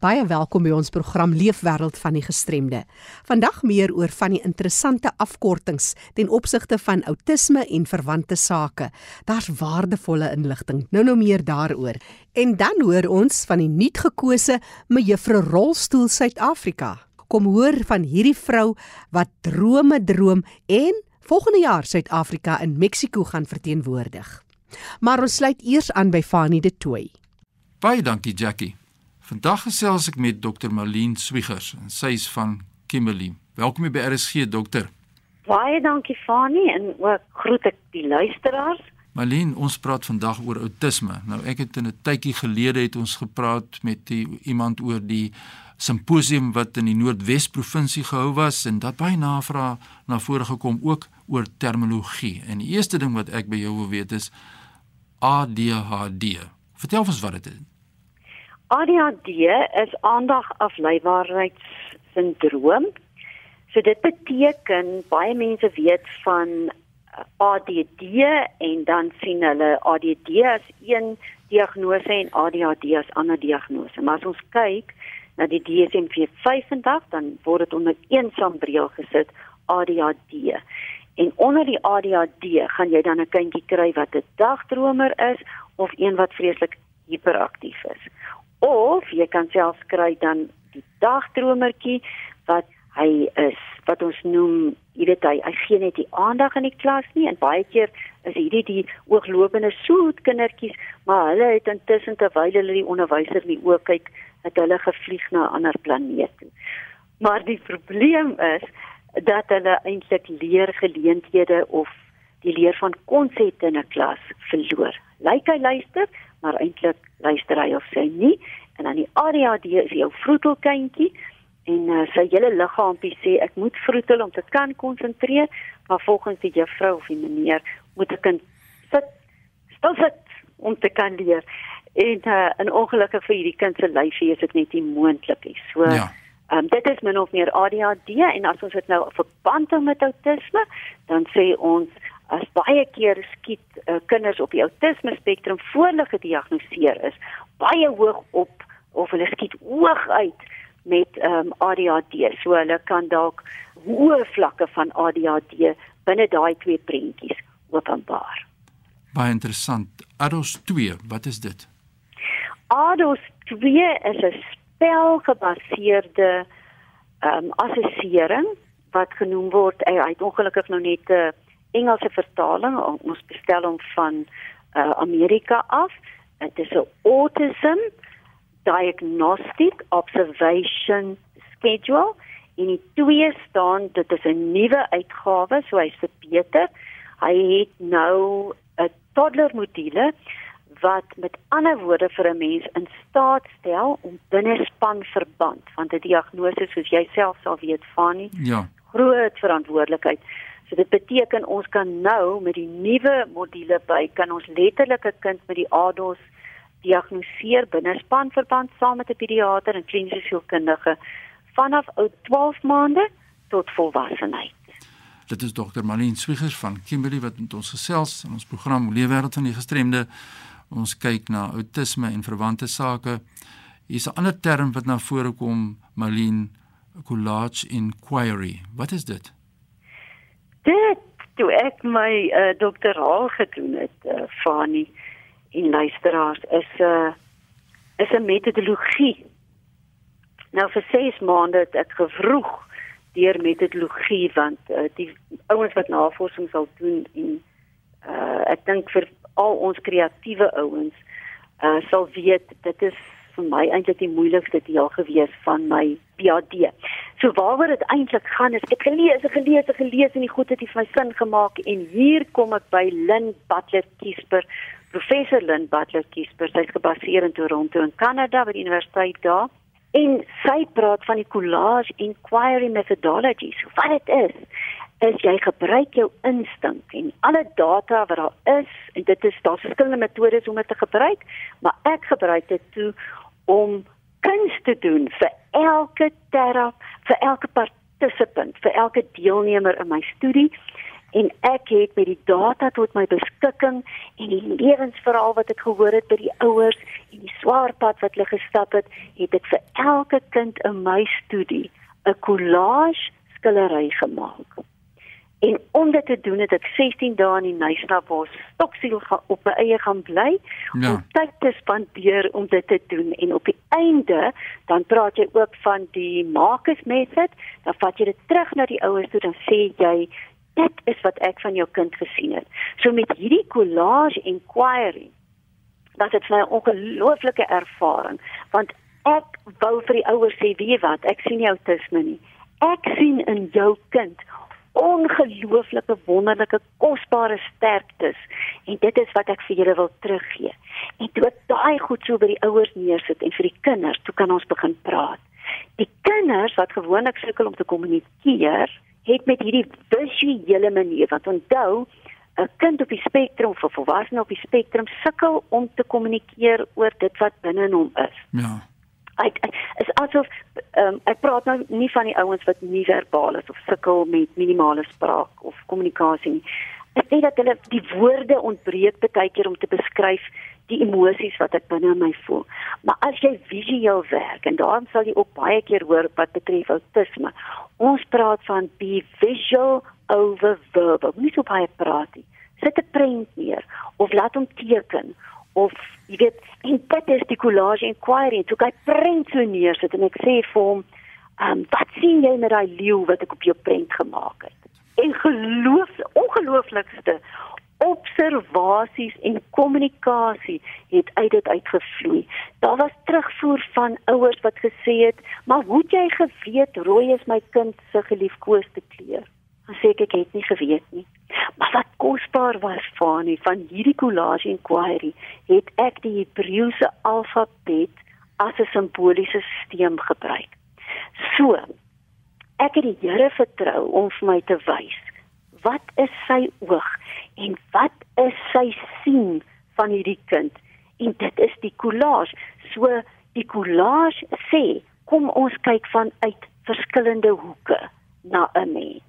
Baie welkom by ons program Leefwêreld van die Gestremde. Vandag meer oor van die interessante afkortings ten opsigte van outisme en verwante sake. Daar's waardevolle inligting. Nou nou meer daaroor. En dan hoor ons van die nuutgekose mevrou Rolstoel Suid-Afrika. Kom hoor van hierdie vrou wat drome droom en volgende jaar Suid-Afrika in Mexiko gaan verteenwoordig. Maar ons sluit eers aan by Fanie de Tooi. Baie dankie Jackie. Vandag gesels ek met Dr. Malien Swigers en sy is van Kimberley. Welkom by RSG dokter. Baie dankie Fani en ook groet ek die luisteraars. Malien, ons praat vandag oor outisme. Nou ek het in 'n tydjie gelede het ons gepraat met die, iemand oor die simposium wat in die Noordwes provinsie gehou was en dat baie navrae na vore gekom ook oor terminologie. En die eerste ding wat ek by jou wil weet is ADHD. Vertel ons wat dit is. ADHD is aandagafleibaarheidssindroom. So dit beteken baie mense weet van uh, ADD en dan sien hulle ADD as een diagnose en ADHD as ander diagnose. Maar as ons kyk na die DSM-5 dan word dit onder een sambreel gesit ADHD. En onder die ADHD gaan jy dan 'n kindjie kry wat 'n dagdromer is of een wat vreeslik hiperaktief is of jy kan self kry dan die dagdromertjie wat hy is wat ons noem jy weet hy hy gee net die aandag in die klas nie en baie keer is hierdie die ooglopende soet kindertjies maar hulle het intussen terwyl hulle die onderwyser nie ook kyk het hulle gevlieg na 'n ander planeet toe maar die probleem is dat hulle eintlik leergeleenthede of die leer van konsepte in 'n klas verloor. Lyk hy luister, maar eintlik luister hy of sy nie. En dan die ADHD is jou vroetelkindjie en uh, sy hele liggaampie sê ek moet vroetel om te kan konsentreer, maar volgens die juffrou of die meneer moet 'n kind sit stil sit om te kan leer. En uh, 'n ongelukkige vir hierdie kind se lyfie is dit net nie moontlik nie. So ja. Um, dit is min of meer ADHD en as ons dit nou verband met autisme, dan sê ons as baie keer skiet uh, kinders op die autisme spektrum voor hulle gediagnoseer is baie hoog op of hulle skiet hoog uit met um, ADHD so hulle kan dalk hoë vlakke van ADHD binne daai twee prentjies openbaar. Baie interessant. ADOS 2, wat is dit? ADOS 2 is 'n spelgebaseerde ehm um, assessering wat genoem word hy het ongelukkig nou net 'n uh, Engelse vertaling ons bestel hom van uh, Amerika af. Dit is 'n autism diagnostic observation schedule en die twee staan dit is 'n nuwe uitgawe so hy's verbeter. Hy het nou 'n toddler module wat met ander woorde vir 'n mens in staat stel om binne span verband want 'n diagnose soos jy self sal weet van nie. Ja. Groot verantwoordelikheid. So dit beteken ons kan nou met die nuwe module by kan ons letterlik 'n kind met die ADOS diagnoseer binne spanverband saam met 'n pediater en kliniese sielkundige vanaf oud 12 maande tot volwassenheid. Dit is dokter Malien Swigers van Kimberley wat met ons gesels in ons program Leefwêreld van die Gestremde. Ons kyk na outisme en verwante sake. Hier's 'n ander term wat na vore kom, Malien, collage inquiry. Wat is dit? Dit toe ek my uh, doktoraal gedoen het uh, Fani in luisteraars is 'n uh, eh, is 'n metodologie nou vir 6 maande het ek gevroeg deur metodologie want uh, die ouens wat navorsing sal doen en uh, ek dink vir al ons kreatiewe ouens uh, sal weet dit is vir my eintlik die moeilikste deel gewees van my PhD. So waaroor dit eintlik gaan is ek gelees, ek gelees, ek gelees en die goed het vir my sin gemaak en hier kom ek by Lynn Butler Kiesper, professor Lynn Butler Kiesper, sy's gebaseer in Toronto in Kanada by die universiteit daar. En sy praat van die collage inquiry methodology. So wat dit is, is jy gebruik jou instink en alle data wat daar is en dit is daar verskillende metodes om dit te gebruik, maar ek gebruik dit toe om kuns te doen vir elke terap, vir elke participant, vir elke deelnemer in my studie en ek het met die data tot my beskikking en die lewensverhaal wat ek gehoor het by die ouers en die swaar pad wat hulle gestap het, het ek vir elke kind in my studie 'n collage skillery gemaak. En om dit te doen het ek 16 dae in die Nysnabos stoksiel op my eie gaan bly ja. om tyd te spandeer om dit te doen en op die einde dan praat jy ook van die Marcus method, dan vat jy dit terug na die ouers toe dan sê jy dit is wat ek van jou kind gesien het. So met hierdie collage inquiry dat dit 'n ongelooflike ervaring want ek wou vir die ouers sê weet wat ek sien nie autisme nie. Ek sien in jou kind ongelooflike wonderlike kosbare sterktes en dit is wat ek vir julle wil teruggee. En toe ek daai goed so by die ouers neersit en vir die kinders, toe kan ons begin praat. Die kinders wat gewoonlik sukkel om te kommunikeer, het met hierdie visuele manier wat onthou 'n kind op die spektrum of 'n volwassene op die spektrum sukkel om te kommunikeer oor dit wat binne in hom is. Ja. Ek is asof um, ek praat nou nie van die ouens wat nie verbaal is of sukkel met minimale spraak of kommunikasie nie. Ek sê dat hulle die woorde ontbreek baie keer om te beskryf die emosies wat ek binne my voel. Maar as jy visueel werk en daarom sal jy ook baie keer hoor wat betref autisme. Ons praat van be visual over verbal. Nie so baie praat nie. Sit 'n prent neer of laat hom teken of jy weet en is die collage inquiry. Toe kyk prent so neersit en ek sê vir hom, "Ehm, um, wat sien jy met daai leeu wat ek op jou prent gemaak het?" En geloof, ongelooflikste observasies en kommunikasie het uit dit uitgevloei. Daar was terugvoer van ouers wat gesê het, "Maar hoe het jy geweet rooi is my kind se geliefkoeste kleur?" Ek ek het nie geweet nie. Maar wat kosbaar was van nie van hierdie collage inquiry, het ek die Hebreëse alfabet as 'n simboliese stelsel gebruik. So, ek het die Here vertrou om vir my te wys wat is sy oog en wat is sy sien van hierdie kind en dit is die collage so die collage sê kom ons kyk vanuit verskillende hoeke na 'n mens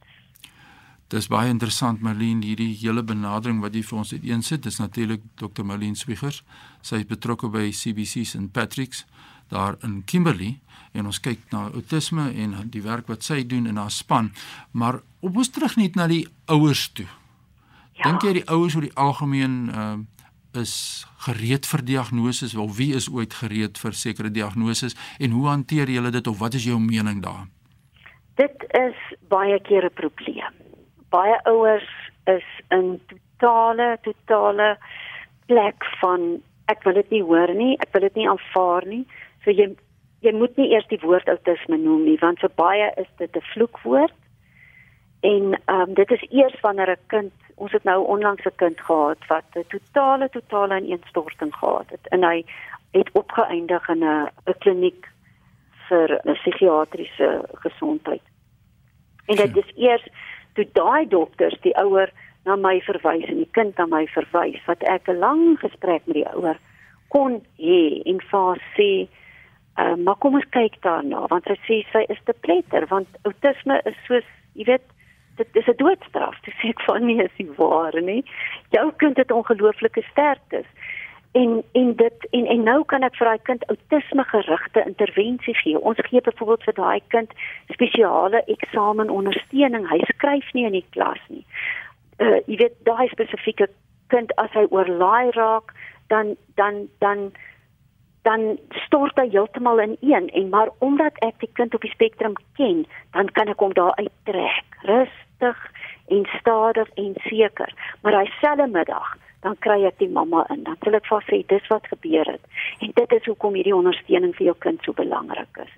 Dis baie interessant Marlene hierdie hele benadering wat jy vir ons uiteensit. Dis natuurlik Dr. Marlene Swiggers. Sy is betrokke by CBC St Patrick's daar in Kimberley en ons kyk na outisme en die werk wat sy doen in haar span. Maar op ons terug net na die ouers toe. Ja. Dink jy die ouers oor die algemeen uh, is gereed vir diagnoses of wie is ooit gereed vir sekere diagnoses en hoe hanteer julle dit of wat is jou mening daar? Dit is baie keer 'n probleem. Baie ouers is in totale totale plek van ek wil dit nie hoor nie, ek wil dit nie aanvaar nie. So jy jy moet nie eers die woord outisme noem nie want vir baie is dit 'n vloekwoord. En ehm um, dit is eers wanneer 'n kind, ons het nou onlangs 'n kind gehad wat 'n totale totale ineenstorting gehad het en hy het opgeëindig in 'n 'n kliniek vir 'n psigiatriese gesondheid. En dit is eers toe daai dokters die ouer na my verwys en die kind na my verwys wat ek 'n lang gesprek met die ouer kon hê en vir sê Uh, maar kom ons kyk daarna want sy sê sy is te pletter want outisme is soos jy weet dit is 'n doodstraf. Dis ek van nie is die waar nie. Jou kind het ongelooflike sterktes. En en dit en en nou kan ek vir daai kind outisme gerigte intervensie gee. Ons gee byvoorbeeld vir daai kind spesiale eksamenondersteuning. Hy skryf nie in die klas nie. Uh jy weet daai spesifieke kind as hy oorlaai raak, dan dan dan dan stort hy heeltemal in een en maar omdat ek die kind op die spektrum ken, dan kan ek hom daar uittrek, rustig en stadig en seker. Maar hy selfe middag dan kry ek die mamma in. Dan sê ek vir sy dis wat gebeur het. En dit is hoekom hierdie ondersteuning vir jou kind so belangrik is.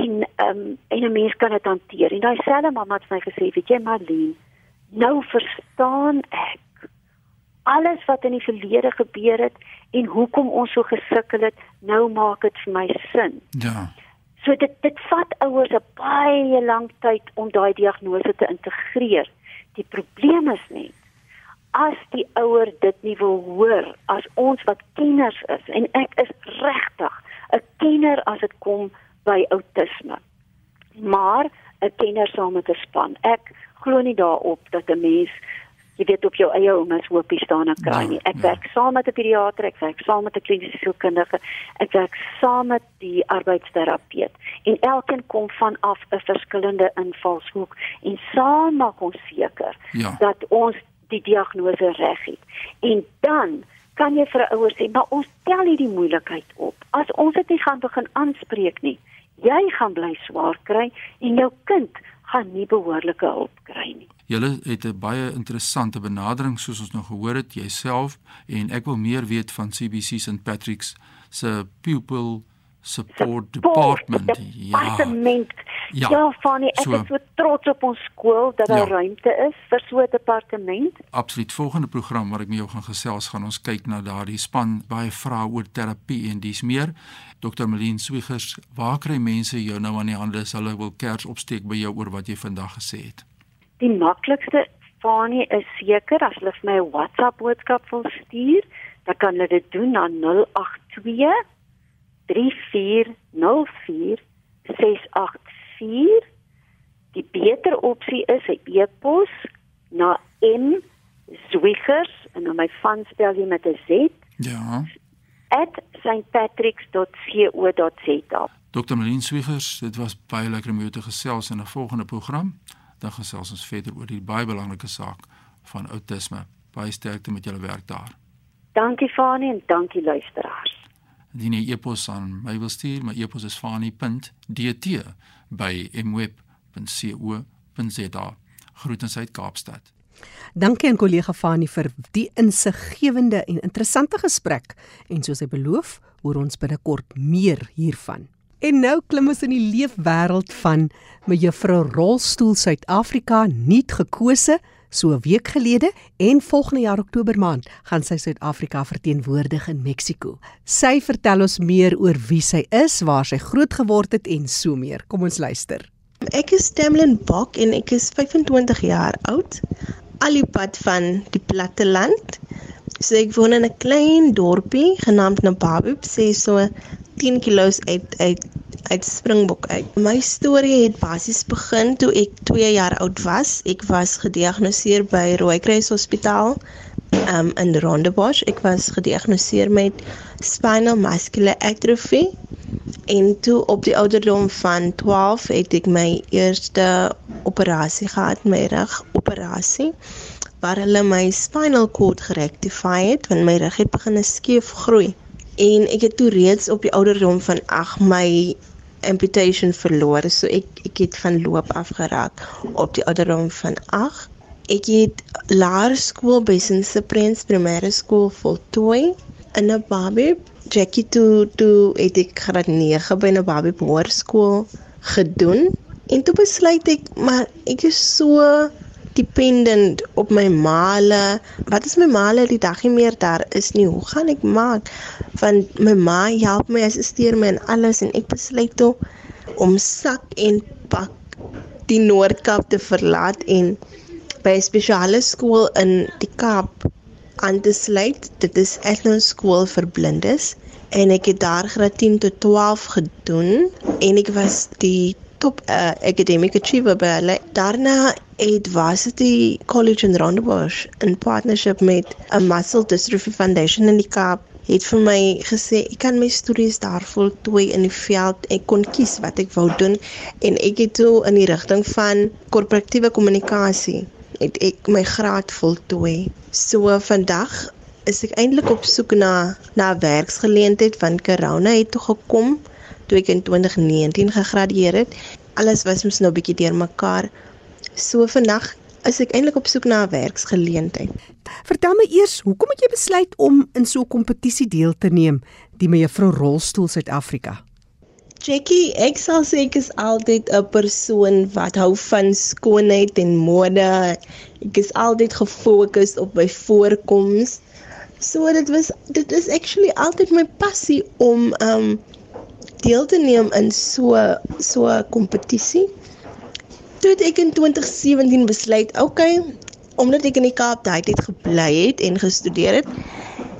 En ehm um, en 'n mens kan dit hanteer. En daai selfe mamma het my gesê, weet jy Marlene, nou verstaan ek alles wat in die verlede gebeur het en hoekom ons so gesukkel het, nou maak dit vir my sin. Ja. So dit dit vat ouers 'n baie lang tyd om daai diagnose te integreer. Die probleem is net as die ouer dit nie wil hoor as ons wat kenners is en ek is regtig 'n kenner as dit kom by outisme. Maar 'n kenner saam met 'n span. Ek glo nie daarop dat 'n mens jy weet op jou eie oumas hoopie staan en kry nie. Ek ja. werk saam met 'n pediater, ek werk saam met 'n kliniese sielkundige, ek werk saam met die arbeidsterapeut en elkeen kom vanaf 'n verskillende invalshoek en saam maak ons seker ja. dat ons die diagnose reg het. En dan kan jy vir 'n ouer sê, "Maar ons tel nie die moeilikheid op. As ons dit nie gaan begin aanspreek nie, jy gaan bly swaar kry en jou kind gaan nie behoorlike hulp kry nie." Julle het 'n baie interessante benadering soos ons nou gehoor het jouself en ek wil meer weet van CBC St Patrick's se pupil support department. Departement. Ja, ja Fanny, ek so, is so trots op ons skool dat daar ja, ruimte is vir so 'n departement. Absoluut. Volgende program wat ek met jou gaan gesels, gaan ons kyk na daardie span baie vrae oor terapie en dis meer. Dr. Melien Swiggers, waar kry mense jou nou aan die hande as hulle wil kers opsteek by jou oor wat jy vandag gesê het? Die maklikste Fanie is seker as hulle vir my 'n WhatsApp boodskap wil stuur, dan kan hulle dit doen na 082 3404 684. Die beter opsie is 'n e-pos na m zwiggers en dan my van spel jy met 'n z. Ja. @stpatricks.co.za. Dr. Melien Swiggers, dit was baie lekker om jou te gesels in 'n volgende program dan gesels ons verder oor die baie belangrike saak van outisme. Baie sterkte met julle werk daar. Dankie Fani en dankie luisteraars. Die nie e-pos aan my wil stuur, my e-pos is fani.dt by mweb.co.za. Groetens uit Kaapstad. Dankie aan kollega Fani vir die insiggewende en interessante gesprek en soos hy beloof, hoor ons binnekort meer hiervan. En nou klim ons in die leefwêreld van mevrou Rolstoel Suid-Afrika nuut gekose so 'n week gelede en volgende jaar Oktober maand gaan sy Suid-Afrika verteenwoordig in Mexiko. Sy vertel ons meer oor wie sy is, waar sy groot geword het en so meer. Kom ons luister. Ek is Tamlin Bok en ek is 25 jaar oud. Al die pad van die platte land. So ek woon in 'n klein dorpie genaamd Nababu, sê so 10 km uit uit uit Springbok uit. My storie het basies begin toe ek 2 jaar oud was. Ek was gediagnoseer by Rooikruis Hospitaal um, in Rondebosch. Ek was gediagnoseer met spinal muscular atrophy. En toe op die ouderdom van 12 het ek my eerste operasie gehad, my rug operasie waar hulle my spinal cord gerectify het want my rug het begin skeef groei en ek het toe reeds op die ouderdom van 8 my amputation verloor so ek ek het van loop af geraak op die ouderdom van 8 ek het laerskool by St Cyprian's primêre skool voltooi in 'n babie Jackie toe toe het ek graad 9 by 'n babie hoërskool gedoen en toe besluit ek maar ek is so dependent op my maale. Wat is my maale die dag nie meer daar is nie. Hoe gaan ek maak? Want my ma help my, assisteer my en alles en ek besluit toe om sak en pak die Noord-Kaap te verlaat en by 'n spesiale skool in die Kaap aan te sluit. Dit is Ethno skool vir blindes en ek het daar graad 10 tot 12 gedoen en ek was die top uh, academic achiever by hulle. Daarna het Varsity College in Rondebosch in partnership met 'n Muscle Dystrophy Foundation in die Kaap het vir my gesê ek kan my stories daar voltooi in die veld ek kon kies wat ek wou doen en ek het toe in die rigting van korporatiewe kommunikasie het ek my graad voltooi. So vandag is ek eintlik op soek na na werksgeleentheid van Corona het toe gekom toe ek in 2019 gegradueer het. Alles was mos nou 'n bietjie deurmekaar. So vandag is ek eintlik op soek na 'n werksgeleentheid. Vertel my eers, hoekom het jy besluit om in so 'n kompetisie deel te neem, die mevrou Rolstoel Suid-Afrika? Jackie, ek sal sê ek is altyd 'n persoon wat hou van skoonheid en mode. Ek is altyd gefokus op my voorkoms. So dit was dit is actually altyd my passie om um deel te neem in so so 'n kompetisie. Toe het ek in 2017 besluit, okay, omdat ek in die Kaap daai tyd gebly het en gestudeer het,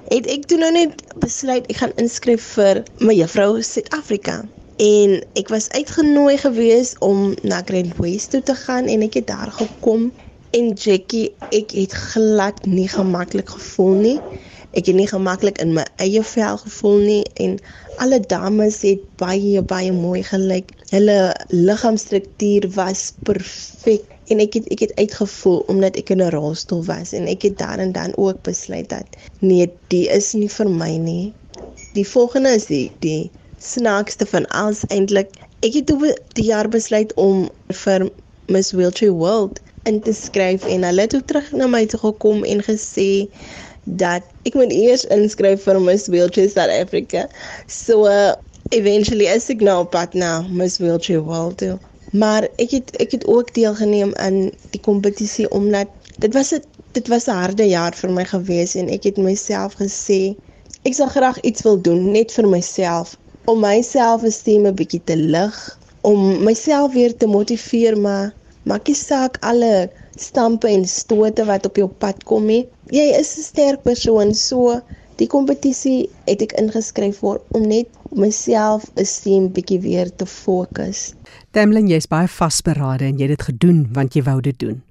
het ek toe nou net besluit ek gaan inskryf vir my juffrou Suid-Afrika. En ek was uitgenooi gewees om na Grand West toe te gaan en ek het daar gekom en Jackie, ek het glad nie gemaklik gevoel nie. Ek het nie gemaklik in my eie vel gevoel nie en alle dames het baie baie mooi gelyk. Hulle liggaamstruktuur was perfek en ek het ek het uitgevoel omdat ek in 'n rolstoel was en ek het daar en dan ook besluit dat nee, dit is nie vir my nie. Die volgende is die die snaakste van alles eintlik. Ek het oor die jaar besluit om vir Miss Wheelchair World in te skryf en hulle het terug na my toe gekom en gesê dat ek moet eers inskryf vir Miss Wheelchair South Africa. So uh, eventually as ek nou pad na Miss Wheelchair World toe. Maar ek het ek het ook deelgeneem aan die kompetisie omdat dit was 'n dit was 'n harde jaar vir my gewees en ek het myself gesê ek sal graag iets wil doen net vir myself om myself esteem 'n bietjie te lig om myself weer te motiveer maar maak nie saak alle stampe en stote wat op jou pad kom nie. Jy is 'n sterk persoon, so die kompetisie het ek ingeskryf vir om net myself esteem bietjie weer te fokus. Demlin, jy's baie vasberade en jy het dit gedoen want jy wou dit doen.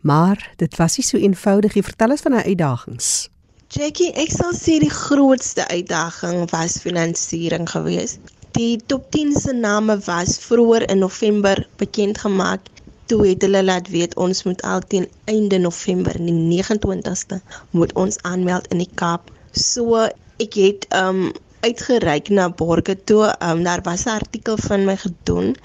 Maar dit was nie so eenvoudig nie. Vertel ons van die uitdagings. Jackie, ek sal sê die grootste uitdaging was finansiering geweest. Die top 10 se name was vroeër in November bekend gemaak toe het hulle laat weet ons moet alteen einde November, die 29ste, moet ons aanmeld in die Kaap. So ek het um uitgereik na Borge toe. Um daar was 'n artikel van my gedoen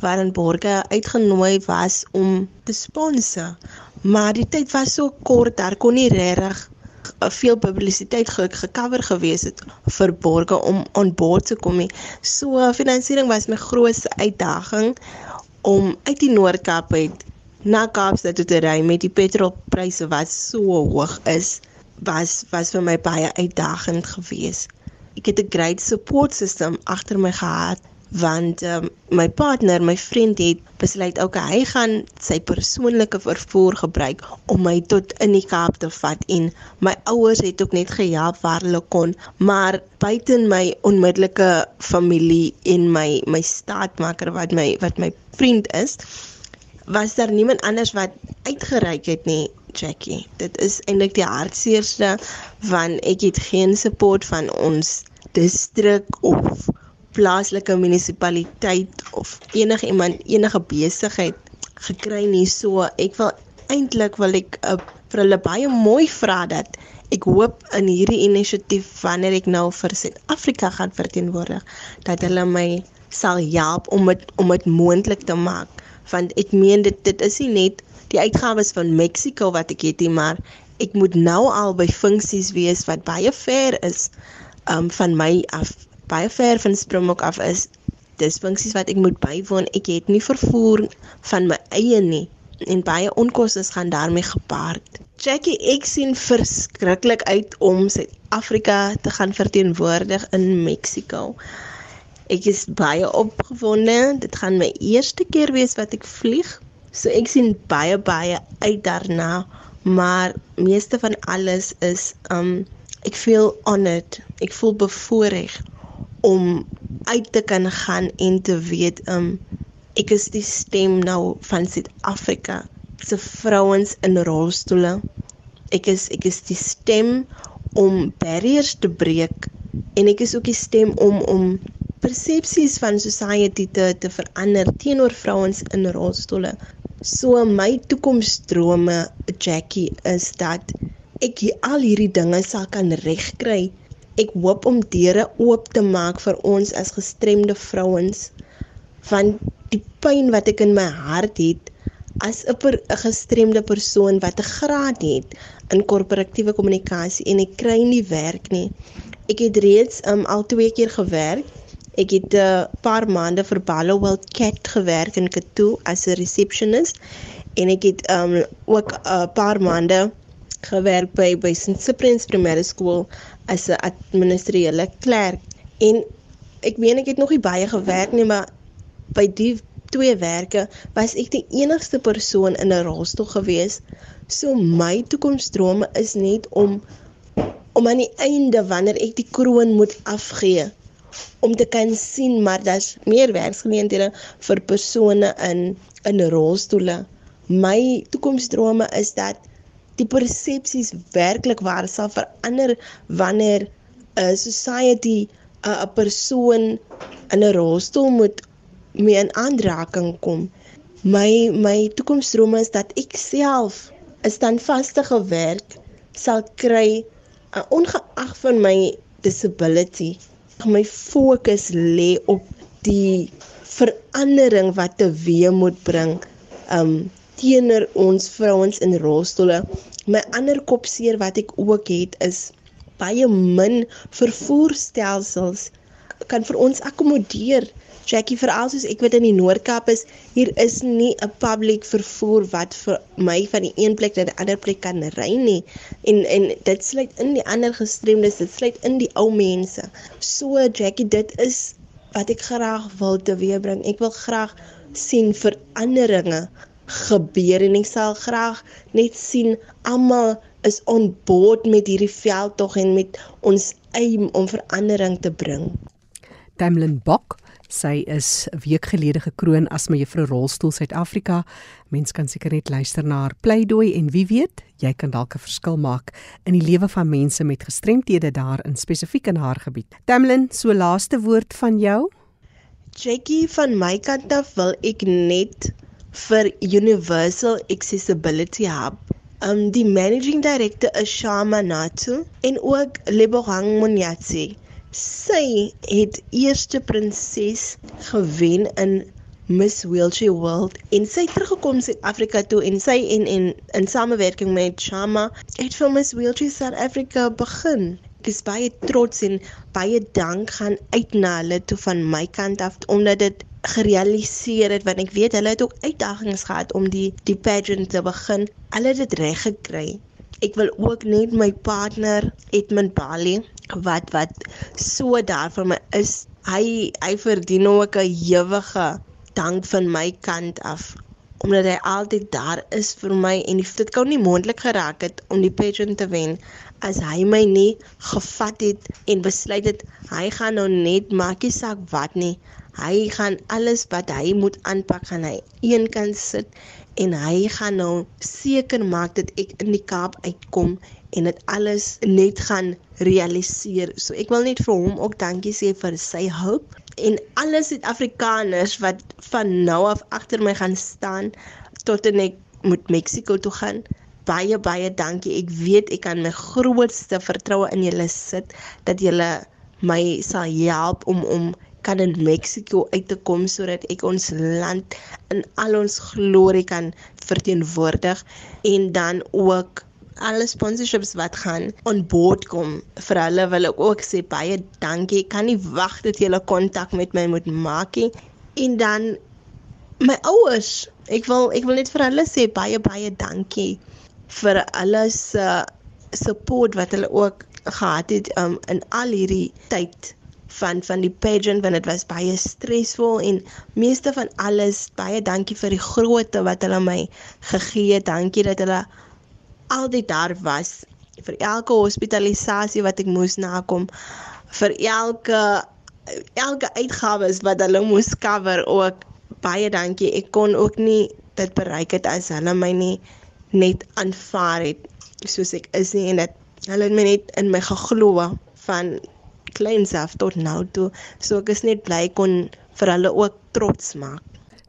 waarin Borge uitgenooi was om te sponsor. Maar die tyd was so kort, daar kon nie regtig veel publisiteit ge gecover gewees het vir Borge om on board te kom nie. So finansiering was my grootste uitdaging om uit die Noord-Kaap uit na Kaapstad toe te ry met die petrolpryse wat so hoog is, was was vir my baie uitdagend geweest. Ek het 'n great support system agter my gehad want um, my partner, my vriend het besluit ook hy gaan sy persoonlike vervoer gebruik om my tot in die Kaap te vat en my ouers het ook net gehelp waar hulle kon maar buiten my onmiddellike familie en my my staatmaker wat my wat my vriend is was daar niemand anders wat uitgereik het nie Jackie dit is eintlik die hartseerste want ek het geen support van ons distrik of plaaslike munisipaliteit of enige iemand enige besigheid gekry nie. So ek wil eintlik wil ek uh, vir hulle baie mooi vra dat ek hoop in hierdie inisiatief wanneer ek nou vir Suid-Afrika gaan verteenwoordig dat hulle my sal help om dit om dit moontlik te maak. Want ek meen dit dit is nie net die uitgawes van Mexiko wat ek het maar ek moet nou al by funksies wees wat baie ver is um, van my af baie ver van Springbok af is dis funksies wat ek moet bywoon. Ek het nie vervoer van my eie nie en baie onkoste gaan daarmee gepaard. Jackie, ek sien verskriklik uit om Suid-Afrika te gaan verteenwoordig in Mexiko. Ek is baie opgewonde. Dit gaan my eerste keer wees wat ek vlieg. So ek sien baie baie uit daarna, maar meeste van alles is um ek voel honored. Ek voel bevoorreg om uit te kan gaan en te weet um ek is die stem nou van Suid-Afrika se vrouens in rolstoele. Ek is ek is die stem om barriers te breek en ek is ook die stem om om persepsies van society te te verander teenoor vrouens in rolstoele. So my toekomsdrome Jackie is dat ek al hierdie dinge sal kan regkry Ek hoop om deure oop te maak vir ons as gestremde vrouens van die pyn wat ek in my hart het as 'n per, gestremde persoon wat 'n graad het in korporatiewe kommunikasie en ek kry nie werk nie. Ek het reeds um, al twee keer gewerk. Ek het 'n uh, paar maande vir Ballowell Cat gewerk in Katoe as 'n receptionist en ek het um, ook 'n uh, paar maande gewerk by by St. Cyprian's Primary School as 'n administrele klerk en ek meen ek het nog nie baie gewerk nie maar by die twee werke was ek die enigste persoon in 'n rolstoel gewees. So my toekomsdrome is net om om aan die einde wanneer ek die kroon moet afgee om te kan sien maar daar's meer werksgeleenthede vir persone in in rolstoele. My toekomsdrome is dat die persepsies werklik waar sal verander wanneer 'n society 'n persoon in 'n rolstoel moet mee in aanraking kom. My my toekomsdrome is dat ek self 'n standvaste werk sal kry ongeag van my disability. My fokus lê op die verandering wat teweeg moet bring um teenoor ons vrouens in rolstoele. My ander kopseer wat ek ook het is baie min vervoerstelsels kan vir ons akkommodeer. Jackie veral soos ek weet in die Noord-Kaap is hier is nie 'n public vervoer wat vir my van die een plek na die ander plek kan ry nie. En en dit sluit in die ander gestremdes, dit sluit in die ou mense. So Jackie, dit is wat ek graag wil teweegbring. Ek wil graag sien veranderinge gebeur en ek sal graag net sien almal is on board met hierdie veldtog en met ons aim om verandering te bring. Tamlin Bok, sy is 'n week gelede gekroon as mevrou Rolstoel Suid-Afrika. Mens kan seker net luister na haar pleidooi en wie weet, jy kan dalk 'n verskil maak in die lewe van mense met gestremthede daar in spesifiek in haar gebied. Tamlin, so laaste woord van jou? Jackie van my kant af wil ek net vir Universal Accessibility Hub. Um die managing director is Shama Natu en ook Lebogang Monyatsi. Sy het eerste prinses gewen in Miss Wheelchair World en sy teruggekom Suid-Afrika toe en sy en en in samewerking met Shama het vir Miss Wheelchair South Africa begin. Ek is baie trots en baie dank gaan uit na hulle toe van my kant af omdat dit gerealiseer het want ek weet hulle het ook uitdagings gehad om die die pageant te begin. Hulle het dit reg gekry. Ek wil ook net my partner Edmund Bali wat wat so daar vir my is. Hy hy verdien ook 'n ewige dank van my kant af omdat hy altyd daar is vir my en dit kon nie moontlik geraak het om die pageant te wen as hy my nie gevat het en besluit het hy gaan nou net maakie saak wat nie Hy gaan alles wat hy moet aanpak gaan hy eenkant sit en hy gaan nou seker maak dat ek in die Kaap uitkom en dit alles net gaan realiseer. So ek wil net vir hom ook dankie sê vir sy hulp en alle Suid-Afrikaners wat van nou af agter my gaan staan tot en ek moet Mexiko toe gaan. Baie baie dankie. Ek weet ek kan my grootste vertroue in julle sit dat julle my sal help om om kan in Mexiko uit te kom sodat ek ons land in al ons glorie kan verteenwoordig en dan ook alle sponsorships wat gaan on board kom. Vir hulle wil ek ook sê baie dankie. Ek kan nie wag dat julle kontak met my moet maak nie. En dan my ouers ek wil ek wil net vir hulle sê baie baie dankie vir alles uh, support wat hulle ook gehad het um, in al hierdie tyd van van die pageant want dit was baie stresvol en meeste van alles baie dankie vir die grootte wat hulle my gegee het. Dankie dat hulle altyd daar was vir elke hospitalisasie wat ek moes nakom vir elke elke uitgawes wat hulle moes cover ook baie dankie. Ek kon ook nie dit bereik het as hulle my nie net aanvaar het soos ek is nie en dat hulle my net in my geglo van kleins af tot nou toe. So ek is net bly kon vir hulle ook trots maak.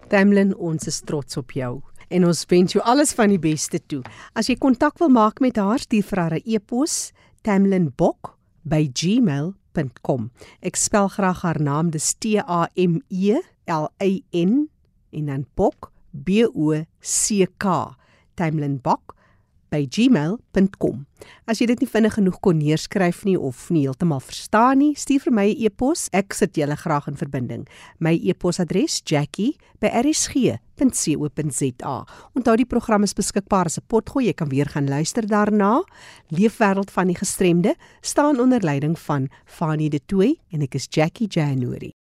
Tamlin, ons is trots op jou en ons wens jou alles van die beste toe. As jy kontak wil maak met haar, stuur vir haar 'n e-pos tamlinbok@gmail.com. Ek spel graag haar naam, dis T A M E L A N en dan bok B O C K. Tamlinbok by gmail.com. As jy dit nie vinnig genoeg kon neerskryf nie of nie heeltemal verstaan nie, stuur vir my 'n e e-pos. Ek sit julle graag in verbinding. My e-posadres: jackie@rsg.co.za. Onthou die program is beskikbaar as 'n potgooi. Jy kan weer gaan luister daarna. Leefwêreld van die gestremde staan onder leiding van Fanie De Tooy en ek is Jackie January.